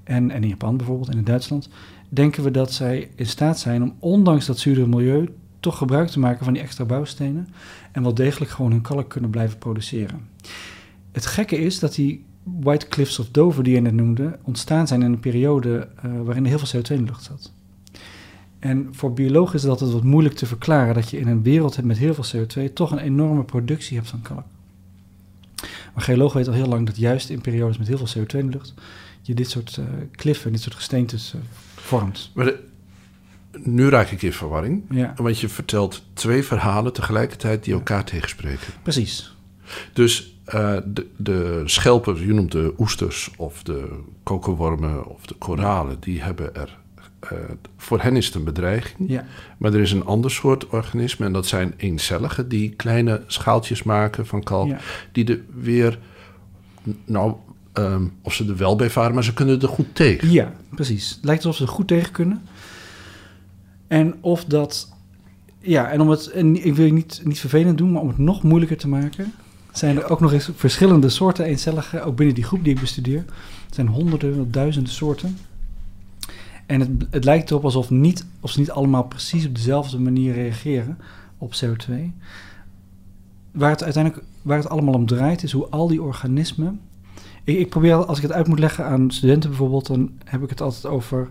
En, en in Japan bijvoorbeeld en in Duitsland... denken we dat zij in staat zijn om ondanks dat zuurdere milieu... toch gebruik te maken van die extra bouwstenen... en wel degelijk gewoon hun kalk kunnen blijven produceren. Het gekke is dat die White Cliffs of Dover die je net noemde... ontstaan zijn in een periode eh, waarin er heel veel CO2 in de lucht zat. En voor biologen is het altijd wat moeilijk te verklaren dat je in een wereld met heel veel CO2 toch een enorme productie hebt van kalk. Maar geologen weten al heel lang dat juist in periodes met heel veel CO2 in de lucht je dit soort eh, kliffen, dit soort gesteentes eh, vormt. Maar de- nu raak ik in verwarring. Ja, Want je vertelt twee verhalen tegelijkertijd die elkaar tegenspreken. precies. Dus eh, de, de schelpen, je noemt de oesters of de kokerwormen of de koralen, die hebben er. eh, voor hen is het een bedreiging. Ja, Maar er is een ander soort organismen en dat zijn eencelligen die kleine schaaltjes maken van kalk, ja. die er weer, nou, ehm, of ze er wel bij varen, maar ze kunnen er goed tegen. ja, precies. Het lijkt alsof ze er goed tegen kunnen. En of dat... Ja, en om het... En ik wil je niet, niet vervelend doen, maar om het nog moeilijker te maken... zijn er ook nog eens verschillende soorten eencelligen, ook binnen die groep die ik bestudeer. Het zijn honderden, duizenden soorten. En het, het lijkt erop alsof niet, of ze niet allemaal precies op dezelfde manier reageren op CO2. Waar het uiteindelijk waar het allemaal om draait, is hoe al die organismen. Ik, ik probeer, als ik het uit moet leggen aan studenten bijvoorbeeld, dan heb ik het altijd over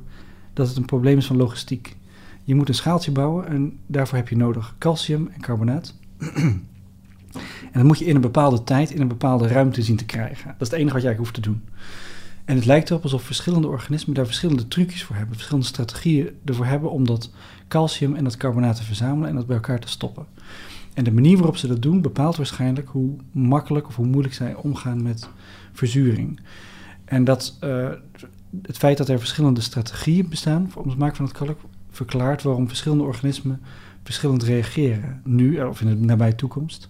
dat het een probleem is van logistiek. Je moet een schaaltje bouwen en daarvoor heb je nodig calcium en carbonaat. [CLEARS THROAT] en dat moet je in een bepaalde tijd, in een bepaalde ruimte zien te krijgen. Dat is het enige wat jij hoeft te doen. En het lijkt erop alsof verschillende organismen daar verschillende trucjes voor hebben, verschillende strategieën ervoor hebben om dat calcium en dat carbonaat te verzamelen en dat bij elkaar te stoppen. En de manier waarop ze dat doen bepaalt waarschijnlijk hoe makkelijk of hoe moeilijk zij omgaan met verzuring. En dat eh, het feit dat er verschillende strategieën bestaan om het maken van het kalk verklaart waarom verschillende organismen verschillend reageren, nu of in de nabije toekomst,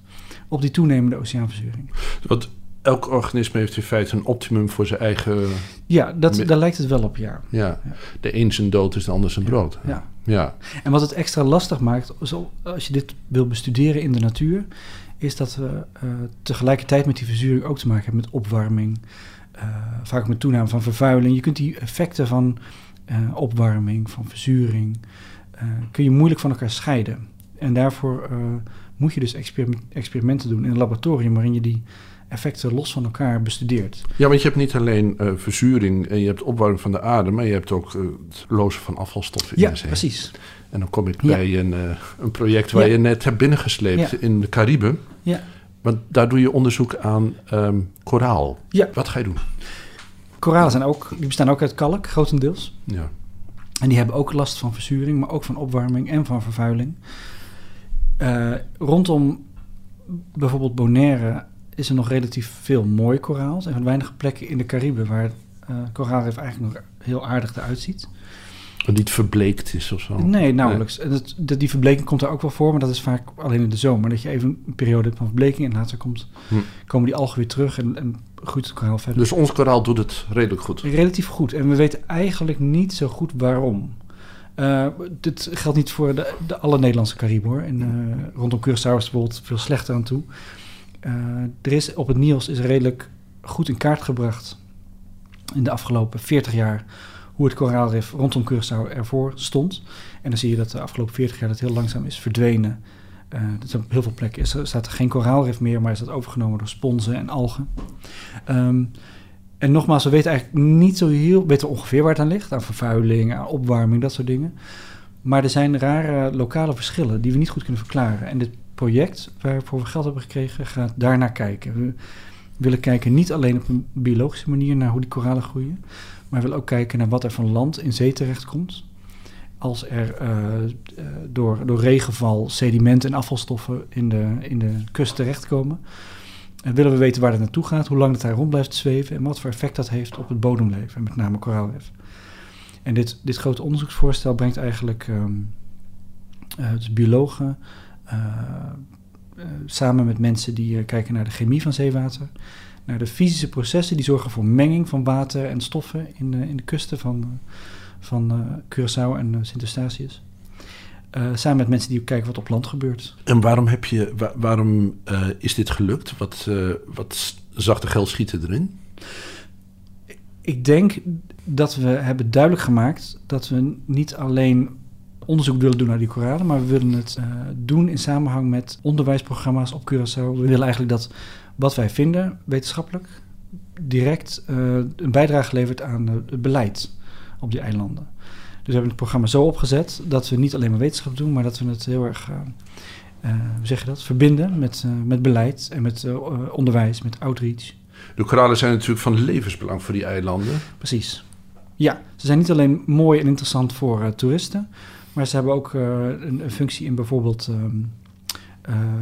op die toenemende oceaanverzuring. Want elk organisme heeft in feite een optimum voor zijn eigen. Ja, dat, daar lijkt het wel op, ja. Ja, de een zijn dood is de ander zijn brood. ja. Ja. En wat het extra lastig maakt, zo- als je dit wil bestuderen in de natuur, is dat we eh, tegelijkertijd met die verzuring ook te maken hebben met opwarming, eh, vaak met toename van vervuiling. Je kunt die effecten van eh, opwarming, van verzuring, kun je moeilijk van elkaar scheiden. En daarvoor moet je dus experiment- experimenten doen in een laboratorium waarin je die effecten los van elkaar bestudeerd. Ja, want je hebt niet alleen eh, verzuring en je hebt opwarming van de aarde, maar je hebt ook eh, het lozen van afvalstoffen in Ja, de zee. precies. En dan kom ik Ja. bij een, eh, een project waar Ja. je net hebt binnengesleept in de Cariben. Ja. Want daar doe je onderzoek aan ehm, koraal. Ja. Wat ga je doen? Koralen zijn ook, die bestaan ook uit kalk, grotendeels. Ja. En die hebben ook last van verzuring, maar ook van opwarming en van vervuiling. Eh, rondom bijvoorbeeld Bonaire is er nog relatief veel mooi koraal. Er zijn van weinige plekken in de Cariben waar eh koraalrif eigenlijk nog heel aardig eruit ziet. Dat niet verbleekt is of zo. Nee, nauwelijks. Dat, dat- die verbleking komt er ook wel voor, maar dat is vaak alleen in de zomer. Dat je even een periode hebt van verbleking en later komt, Hm. komen die algen weer terug en, en groeit het koraal verder. Dus ons koraal doet het redelijk goed. Relatief goed. En we weten eigenlijk niet zo goed waarom. Eh, dit geldt niet voor de, de alle Nederlandse Cariben hoor. En, eh, rondom Curaçao is bijvoorbeeld veel slechter aan toe. Eh, er is op het Niels is redelijk goed in kaart gebracht in de afgelopen 40 jaar hoe het koraalrif rondom Curaçao ervoor stond. En dan zie je dat de afgelopen 40 jaar dat heel langzaam is verdwenen. Eh dus op heel veel plekken is, er- staat er geen koraalrif meer, maar is dat overgenomen door sponsen en algen. Ehm, en nogmaals, we weten eigenlijk niet zo heel... weten ongeveer waar het aan ligt. Aan vervuiling, aan opwarming, dat soort dingen. Maar er zijn rare lokale verschillen die we niet goed kunnen verklaren. En dit project waarvoor we geld hebben gekregen gaat daarnaar kijken. We willen kijken niet alleen op een biologische manier naar hoe die koralen groeien... maar we willen ook kijken naar wat er van land in zee terechtkomt... als er eh, eh, door, door regenval sedimenten en afvalstoffen in de, in de kust terechtkomen... En willen we weten waar het naartoe gaat, hoe lang het daar rond blijft zweven en wat voor effect dat heeft op het bodemleven, en met name koraalrif. En dit, dit grote onderzoeksvoorstel brengt eigenlijk ehm, eh, dus biologen eh, eh, samen met mensen die kijken naar de chemie van zeewater, naar de fysische processen die zorgen voor menging van water en stoffen in, in de kusten van, van Curaçao en Sint-Eustatius. Eh, samen met mensen die kijken wat op land gebeurt. En waarom, heb je, wa- waarom eh, is dit gelukt? Wat, eh, wat zag de geld schieten erin? Ik denk dat we hebben duidelijk gemaakt dat we niet alleen onderzoek willen doen naar die koralen, maar we willen het doen in samenhang met onderwijsprogramma's op Curaçao. We willen eigenlijk dat wat wij vinden, wetenschappelijk, direct een bijdrage levert aan het beleid op die eilanden. Dus we hebben het programma zo opgezet dat we niet alleen maar wetenschap doen, maar dat we het heel erg, eh, eh, hoe zeg je dat, verbinden met, eh, met beleid en met onderwijs, met outreach. De koralen zijn natuurlijk van levensbelang voor die eilanden. Precies. Ja, ze zijn niet alleen mooi en interessant voor toeristen, maar ze hebben ook een, een functie in bijvoorbeeld,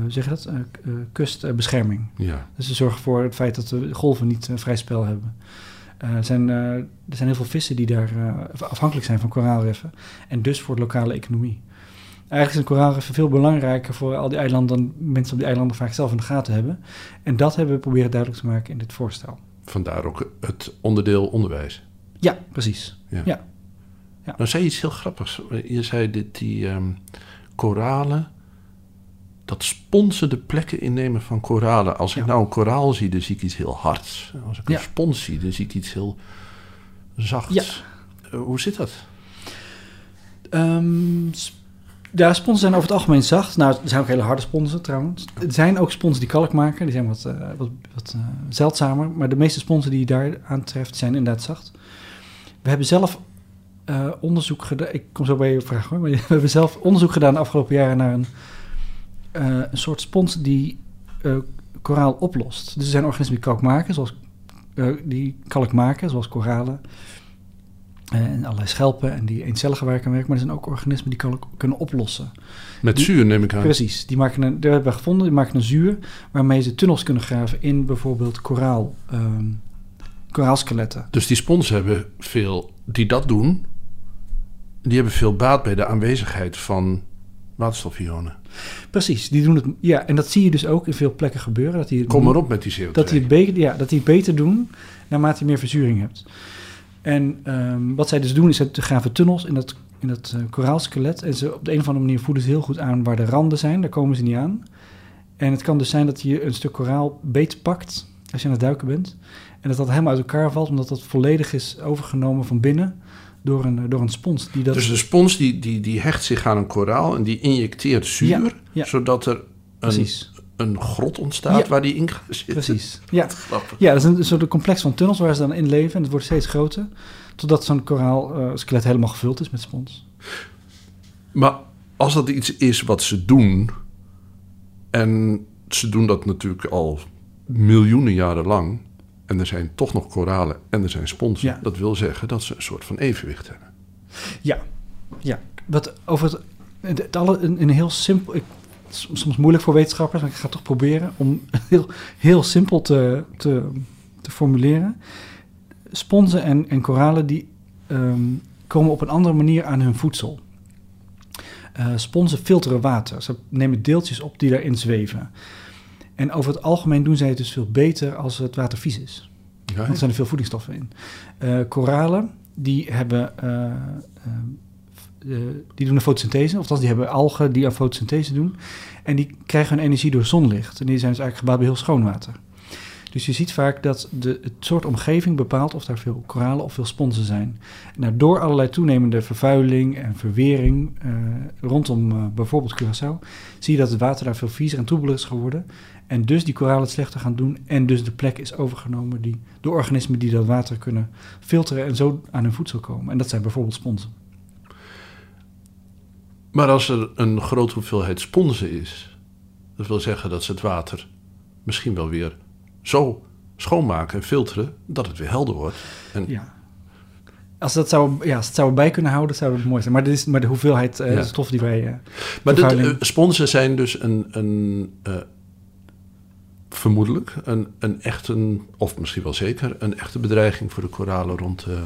hoe zeg je dat, kustbescherming. Ja. Dus ze zorgen voor het feit dat de golven niet vrij spel hebben. Eh, er, zijn, eh, er zijn heel veel vissen die daar eh, afhankelijk zijn van koraalriffen en dus voor de lokale economie. Eigenlijk zijn koraalriffen veel belangrijker voor al die eilanden dan mensen op die eilanden vaak zelf in de gaten hebben. En dat hebben we proberen duidelijk te maken in dit voorstel. Vandaar ook het onderdeel onderwijs. Ja, precies. Nou zei je iets heel grappigs. Je zei dit, die ehm, koralen, dat sponsen de plekken innemen van koralen. Als ik Ja. nou een koraal zie, dan zie ik iets heel hards. Als ik Ja. een spons zie, dan zie ik iets heel zachts. Ja. Eh, hoe zit dat? Ehm, ja, sponsen zijn over het algemeen zacht. Nou, er zijn ook hele harde sponsen trouwens. Er zijn ook sponsen die kalk maken. Die zijn wat, eh, wat, wat eh, zeldzamer. Maar de meeste sponsen die je daar aantreft zijn inderdaad zacht. We hebben zelf onderzoek gedaan. Ik kom zo bij je vraag hoor. Maar [LAUGHS] we hebben zelf onderzoek gedaan de afgelopen jaren naar een, eh, een soort spons die eh, koraal oplost. Dus er zijn organismen die kalk maken, zoals eh, die kalk maken, zoals koralen. En allerlei schelpen en die eencellige waar ik aan werk. Maar er zijn ook organismen die kalk kunnen oplossen. Met Die- zuur neem ik aan. Precies, die maken een, daar hebben we gevonden, die maken een zuur waarmee ze tunnels kunnen graven in bijvoorbeeld koraal, ehm, koraalskeletten. Dus die sponsen hebben veel, die dat doen, die hebben veel baat bij de aanwezigheid van waterstofionen. Precies, die doen het. Ja, en dat zie je dus ook in veel plekken gebeuren. Dat die het Kom maar op met die CO2. Dat die het beter, ja, dat die het beter doen naarmate je meer verzuring hebt. En ehm, wat zij dus doen is, ze graven tunnels in dat, in dat eh, koraalskelet. En ze op de een of andere manier voelen ze heel goed aan waar de randen zijn. Daar komen ze niet aan. En het kan dus zijn dat je een stuk koraal beet pakt als je aan het duiken bent. En dat dat helemaal uit elkaar valt, omdat dat volledig is overgenomen van binnen door een, door een spons. Die dat, Dus de spons die, die, die hecht zich aan een koraal en die injecteert zuur, Ja, ja. zodat er een, een grot ontstaat Ja. waar die in zitten. Precies. Ja, ja dat is een soort complex van tunnels waar ze dan in leven. En het wordt steeds groter. Totdat zo'n koraalskelet helemaal gevuld is met spons. Maar als dat iets is wat ze doen, en ze doen dat natuurlijk al miljoenen jaren lang, en er zijn toch nog koralen en er zijn sponsen, Ja. dat wil zeggen dat ze een soort van evenwicht hebben. Ja, ja. Wat over het, het, het alle, een, een heel simpel. Ik, soms moeilijk voor wetenschappers, maar ik ga het toch proberen om [LAUGHS] heel, heel simpel te, te, te formuleren. Sponsen en, en koralen die ehm, komen op een andere manier aan hun voedsel. Eh, sponsen filteren water. Ze nemen deeltjes op die daarin zweven. En over het algemeen doen zij het dus veel beter als het water vies is. Ja, Want er zijn er veel voedingsstoffen in. Eh, koralen, die hebben... eh, eh, die doen een fotosynthese. Of die hebben algen die aan fotosynthese doen. En die krijgen hun energie door zonlicht. En die zijn dus eigenlijk gebouwd bij heel schoon water. Dus je ziet vaak dat de, het soort omgeving bepaalt of daar veel koralen of veel sponsen zijn. Nou, door allerlei toenemende vervuiling en verwering eh, rondom eh, bijvoorbeeld Curaçao... zie je dat het water daar veel viezer en troebeler is geworden. En dus die koralen het slechter gaan doen. En dus de plek is overgenomen die, door organismen die dat water kunnen filteren... en zo aan hun voedsel komen. En dat zijn bijvoorbeeld sponsen. Maar als er een grote hoeveelheid sponsen is, dat wil zeggen dat ze het water misschien wel weer zo schoonmaken en filteren dat het weer helder wordt. En Ja. Als, dat zou, ja, als het zou bij kunnen houden, zou het mooi zijn. Maar, dit is, maar de hoeveelheid Ja. stof die wij... eh, Maar de, eh, sponsen zijn dus een, een vermoedelijk een, een echte, of misschien wel zeker, een echte bedreiging voor de koralen rond de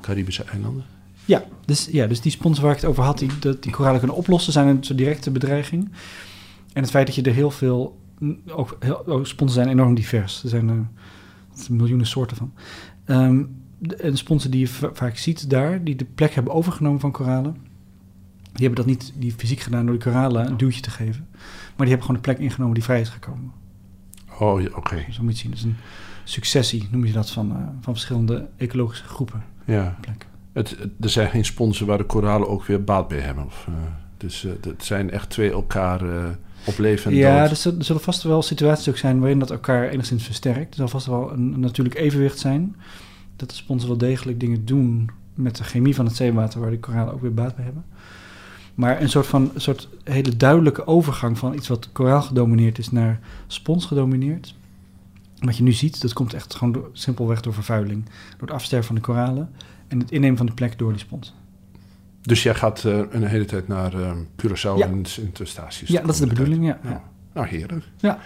Caribische eilanden. Ja, dus, ja, dus die sponsen waar ik het over had, die, dat die koralen kunnen oplossen, zijn een soort directe bedreiging. En het feit dat je er heel veel, mm, ook heel, zijn enorm divers. Er zijn er miljoenen soorten van. Ehm, de, en sponsen die je va- vaak ziet daar, die de plek hebben overgenomen van koralen, die hebben dat niet die fysiek gedaan door de koralen een duwtje te geven. Maar die hebben gewoon de plek ingenomen die vrij is gekomen. Oh, ja, oké. Zo moet je het zien. Dus een successie noem je dat van, eh, van verschillende ecologische groepen. Ja. Plek. Het, het- er zijn geen sponsen waar de koralen ook weer baat bij hebben. Of, eh, dus eh, het zijn echt twee elkaar op leven en Ja, dood. er zullen- er zullen vast wel situaties ook zijn waarin dat elkaar enigszins versterkt. Er zal vast wel een, een natuurlijk evenwicht zijn. Dat de sponsen wel degelijk dingen doen met de chemie van het zeewater, waar die koralen ook weer baat bij hebben. Maar een soort van een soort hele duidelijke overgang van iets wat koraal gedomineerd is naar spons gedomineerd. Wat je nu ziet, dat komt echt gewoon door, simpelweg door vervuiling. Door het afsterven van de koralen en het innemen van de plek door die spons. Dus jij gaat eh, een hele tijd naar eh, Curaçao Ja. en. Ja, dat is de bedoeling, ja. Ja. Nou, heerlijk. Ja.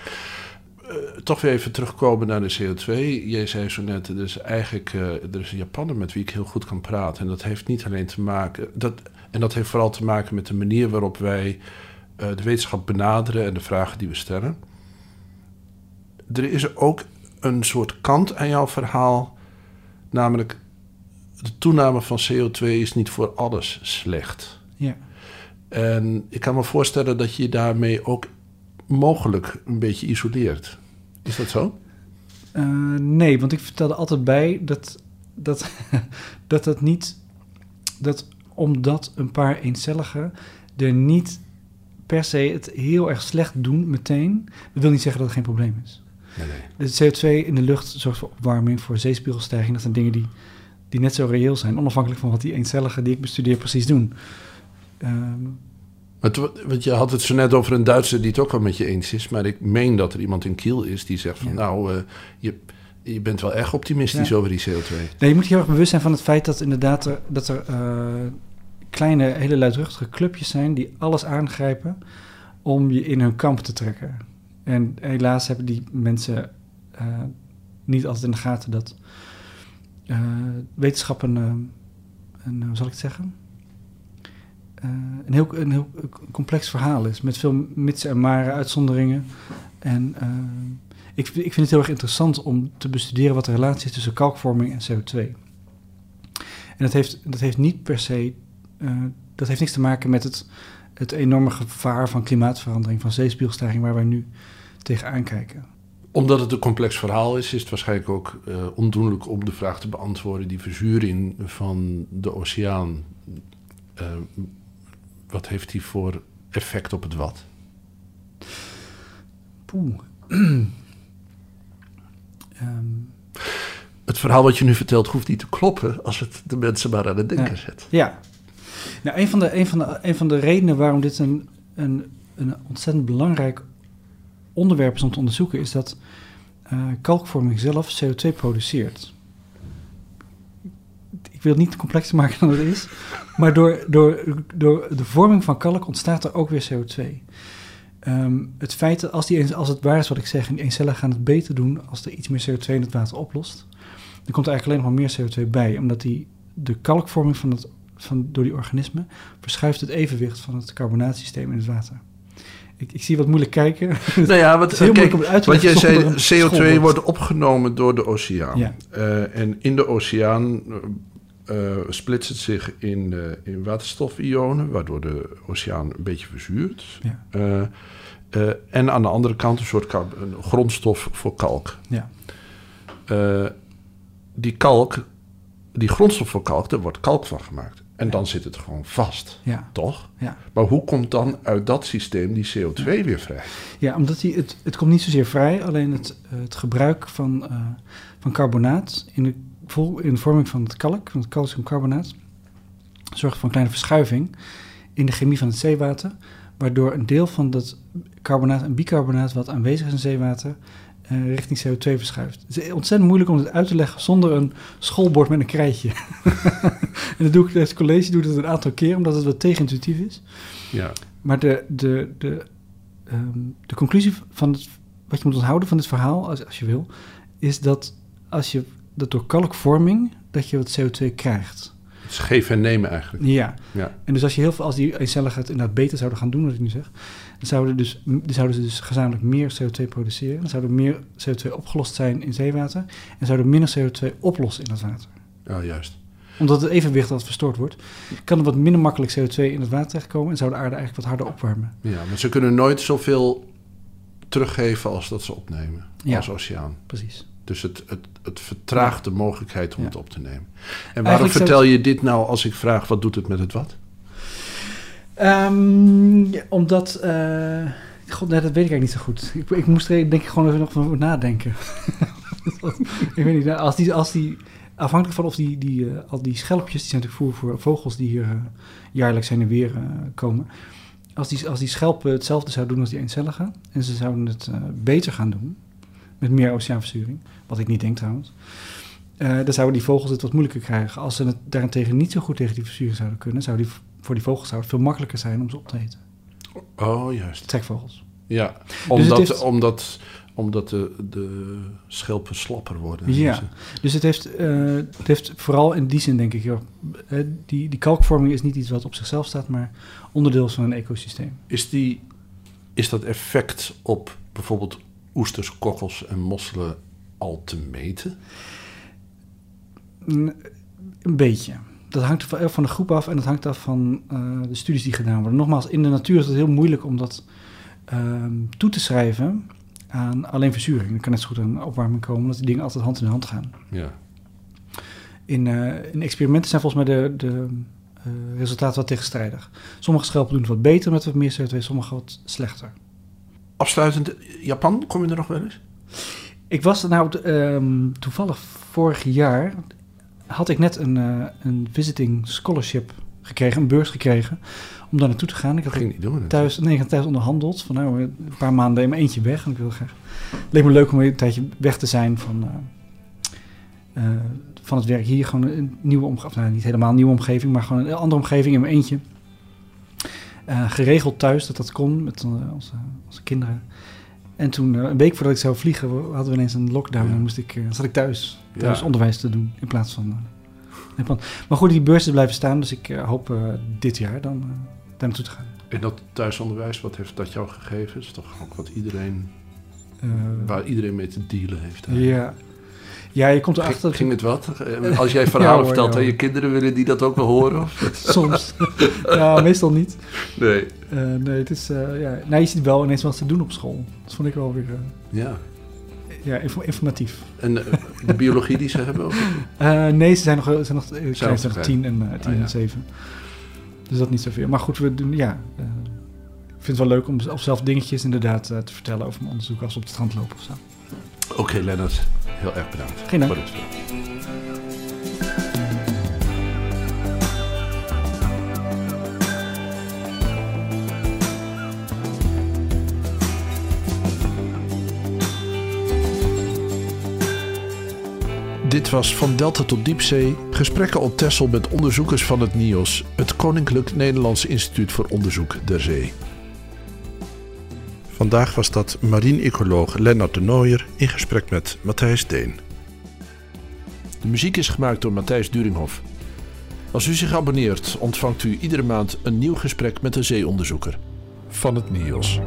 Eh, toch weer even terugkomen naar de CO2. Jij zei zo net, er is eigenlijk er is een Japanner met wie ik heel goed kan praten. En dat heeft niet alleen te maken... Dat, en dat heeft vooral te maken met de manier waarop wij eh, de wetenschap benaderen... en de vragen die we stellen. Er is ook een soort kant aan jouw verhaal. Namelijk, de toename van CO2 is niet voor alles slecht. Ja. En ik kan me voorstellen dat je daarmee ook mogelijk een beetje isoleert. Is dat zo? Eh, nee, want ik vertelde altijd bij dat dat, [LAUGHS] dat het niet. dat omdat een paar eencelligen er niet per se het heel erg slecht doen meteen, dat wil niet zeggen dat het geen probleem is. Nee, nee. De CO2 in de lucht zorgt voor opwarming, voor zeespiegelstijging. Dat zijn dingen die, die net zo reëel zijn, onafhankelijk van wat die eencelligen die ik bestudeer precies doen. Ehm, Maar to- want je had het zo net over een Duitser die het ook wel met je eens is. Maar ik meen dat er iemand in Kiel is die zegt van... Ja. nou, eh, je, je bent wel erg optimistisch Ja. over die CO2. Nee, je moet je heel erg bewust zijn van het feit dat inderdaad er, dat er eh, kleine, hele luidruchtige clubjes zijn die alles aangrijpen om je in hun kamp te trekken. En helaas hebben die mensen eh, niet altijd in de gaten dat eh, wetenschap een, een, hoe zal ik het zeggen? Een, heel, een heel complex verhaal is, met veel mitsen en maren, uitzonderingen. En ik, ik vind het heel erg interessant om te bestuderen wat de relatie is tussen kalkvorming en CO2. En dat heeft, dat heeft niet per se, eh, dat heeft niks te maken met het, het enorme gevaar van klimaatverandering, van zeespiegelstijging waar wij nu tegenaan kijken. Omdat het een complex verhaal is, is het waarschijnlijk ook eh, ondoenlijk om de vraag te beantwoorden... die verzuring van de oceaan, eh, wat heeft die voor effect op het wat? Poeh. [CLEARS THROAT] Ehm, Het verhaal wat je nu vertelt hoeft niet te kloppen als het de mensen maar aan het denken Ja. zet. ja. Nou, een van de, een van de, een van de redenen waarom dit een, een, een ontzettend belangrijk onderwerp is om te onderzoeken, is dat eh, kalkvorming zelf CO2 produceert. Ik wil het niet complexer maken dan het is, maar door, door, door de vorming van kalk ontstaat er ook weer CO2. Ehm, het feit dat als, die, als het waar is wat ik zeg, en die eencelligen gaan het beter doen als er iets meer CO2 in het water oplost, dan komt er eigenlijk alleen nog maar meer CO2 bij, omdat die, de kalkvorming van het, van, door die organismen verschuift het evenwicht van het carbonaatsysteem in het water. Ik, ik zie wat moeilijk kijken. [LAUGHS] Nou ja, wat, heel kijk, moeilijk wat jij zei, zonder een CO2 schoolwoord. wordt opgenomen door de oceaan. Ja. Eh, en in de oceaan eh, splitst het zich in, eh, in waterstofionen, waardoor de oceaan een beetje verzuurt. Ja. Eh, en aan de andere kant een soort een grondstof voor kalk. Ja. Die kalk, die grondstof voor kalk, daar wordt kalk van gemaakt. En dan zit het gewoon vast, Ja, toch? ja. Maar hoe komt dan uit dat systeem die CO2 weer vrij? ja omdat die, het, het komt niet zozeer vrij, alleen het, het gebruik van, van carbonaat in de, vol- in de vorming van het kalk, van het calciumcarbonaat, zorgt voor een kleine verschuiving in de chemie van het zeewater, waardoor een deel van dat carbonaat en bicarbonaat wat aanwezig is in zeewater eh, richting CO2 verschuift. Het is ontzettend moeilijk om dit uit te leggen zonder een schoolbord met een krijtje. [LAUGHS] en dat doe ik tijdens het college doe ik dat een aantal keer, omdat het wat tegenintuïtief is. Ja. Maar de, de, de, ehm, de conclusie van het, wat je moet onthouden van dit verhaal, als, als je wil, is dat als je dat door kalkvorming, dat je wat CO2 krijgt. Het is geven en nemen eigenlijk. Ja. Ja. En dus als je heel veel, als die eencelligen het inderdaad beter zouden gaan doen, wat ik nu zeg, dan zouden, dus, dan zouden ze dus gezamenlijk meer CO2 produceren. Dan zou er meer CO2 opgelost zijn in zeewater en zou er minder CO2 oplossen in het water. Ja, juist. Omdat het evenwicht dat verstoord wordt, kan er wat minder makkelijk CO2 in het water terechtkomen en zou de aarde eigenlijk wat harder opwarmen. Ja, maar ze kunnen nooit zoveel teruggeven als dat ze opnemen Ja. als oceaan. Precies. Dus het, het, het vertraagt de mogelijkheid om Ja. het op te nemen. En waarom Eigenlijk vertel je dit nou als ik vraag wat doet het met het wat? Ehm, ja, omdat, eh, god, nee, dat weet ik eigenlijk niet zo goed. Ik, ik moest er denk ik gewoon even nog over nadenken. [LAUGHS] ik weet niet, nou, als die, als die, afhankelijk van of die, die, eh, al die schelpjes, die zijn natuurlijk voor, voor vogels die hier eh, jaarlijks heen en weer komen. Als die, als die schelpen hetzelfde zouden doen als die eencelligen, en ze zouden het beter gaan doen, met meer oceaanversturing, wat ik niet denk trouwens, eh, dan zouden die vogels het wat moeilijker krijgen. Als ze het daarentegen niet zo goed tegen die versturing zouden kunnen, zou die, voor die vogels zou het veel makkelijker zijn om ze op te eten. Oh, juist. Trekvogels. Ja, Dus omdat, heeft- omdat, omdat de, de schelpen slapper worden. Ja. Dus het heeft, eh, het heeft vooral in die zin, denk ik, joh, eh, die, die kalkvorming is niet iets wat op zichzelf staat, maar onderdeel van een ecosysteem. Is, die, is dat effect op bijvoorbeeld oesters, kokkels en mosselen al te meten? Een beetje. Dat hangt van, van de groep af en dat hangt af van eh, de studies die gedaan worden. Nogmaals, in de natuur is het heel moeilijk om dat ehm, toe te schrijven aan alleen verzuring. Er kan net zo goed een opwarming komen, omdat die dingen altijd hand in hand gaan. Ja. In, eh, in experimenten zijn volgens mij de, de eh, resultaten wat tegenstrijdig. Sommige schelpen doen het wat beter met wat meer CO2, sommige wat slechter. Afsluitend, Japan, kom je er nog wel eens? Ik was nou ehm, toevallig vorig jaar had ik net een, eh, een visiting scholarship gekregen, een beurs gekregen om daar naartoe te gaan. Ik had Ging niet doen. thuis, nee, ik had thuis onderhandeld van nou een paar maanden in mijn eentje weg en ik wil graag. Het leek me leuk om een tijdje weg te zijn van, eh, eh, van het werk hier, gewoon een nieuwe omgeving, nou, niet helemaal een nieuwe omgeving, maar gewoon een andere omgeving in mijn eentje. Geregeld thuis dat dat kon met onze, onze kinderen. En toen, eh, een week voordat ik zou vliegen, hadden we ineens een lockdown. En moest ik, eh, zat ik thuis, thuis onderwijs te doen in plaats van eh, Japan. Maar goed, die beurs is blijven staan, dus ik hoop dit jaar dan daar naartoe te gaan. En dat thuisonderwijs, wat heeft dat jou gegeven? is toch ook wat iedereen, waar iedereen mee te dealen heeft. ja. Ja, je komt erachter. ging het wat? Eh, Als jij [LAUGHS] verhalen vertelt aan je kinderen, willen die dat ook wel horen? Of? [LAUGHS] Soms. ja, meestal niet. Nee. Eh, nee, het is, eh, ja. nou, je ziet wel ineens wat ze doen op school. Dat vond ik wel weer Ja. ja, info- informatief. En de biologie die ze hebben ook? [LAUGHS] Eh, nee, ze zijn nog, ze zijn nog, ze zijn nog klein. tien en, tien Ah, en zeven. Dus dat niet zoveel. Maar goed, we doen, ja. eh, vind het wel leuk om of zelf dingetjes inderdaad te vertellen over mijn onderzoek als we op het strand lopen of zo. Oké, Lennart. Heel erg bedankt. Geen dank. Voor dit was Van Delta tot Diepzee. Gesprekken op Texel met onderzoekers van het NIOS, het Koninklijk Nederlands Instituut voor Onderzoek der Zee. Vandaag was dat marine-ecoloog Lennart de Nooijer in gesprek met Matthijs Deen. De muziek is gemaakt door Matthijs Duringhoff. Als u zich abonneert, ontvangt u iedere maand een nieuw gesprek met een zeeonderzoeker van het NIOS.